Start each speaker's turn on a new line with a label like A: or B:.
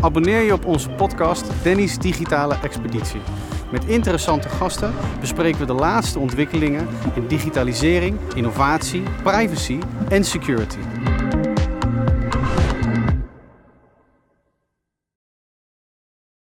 A: abonneer je op onze podcast Danny's Digitale Expeditie. Met interessante gasten bespreken we de laatste ontwikkelingen in digitalisering, innovatie, privacy en security.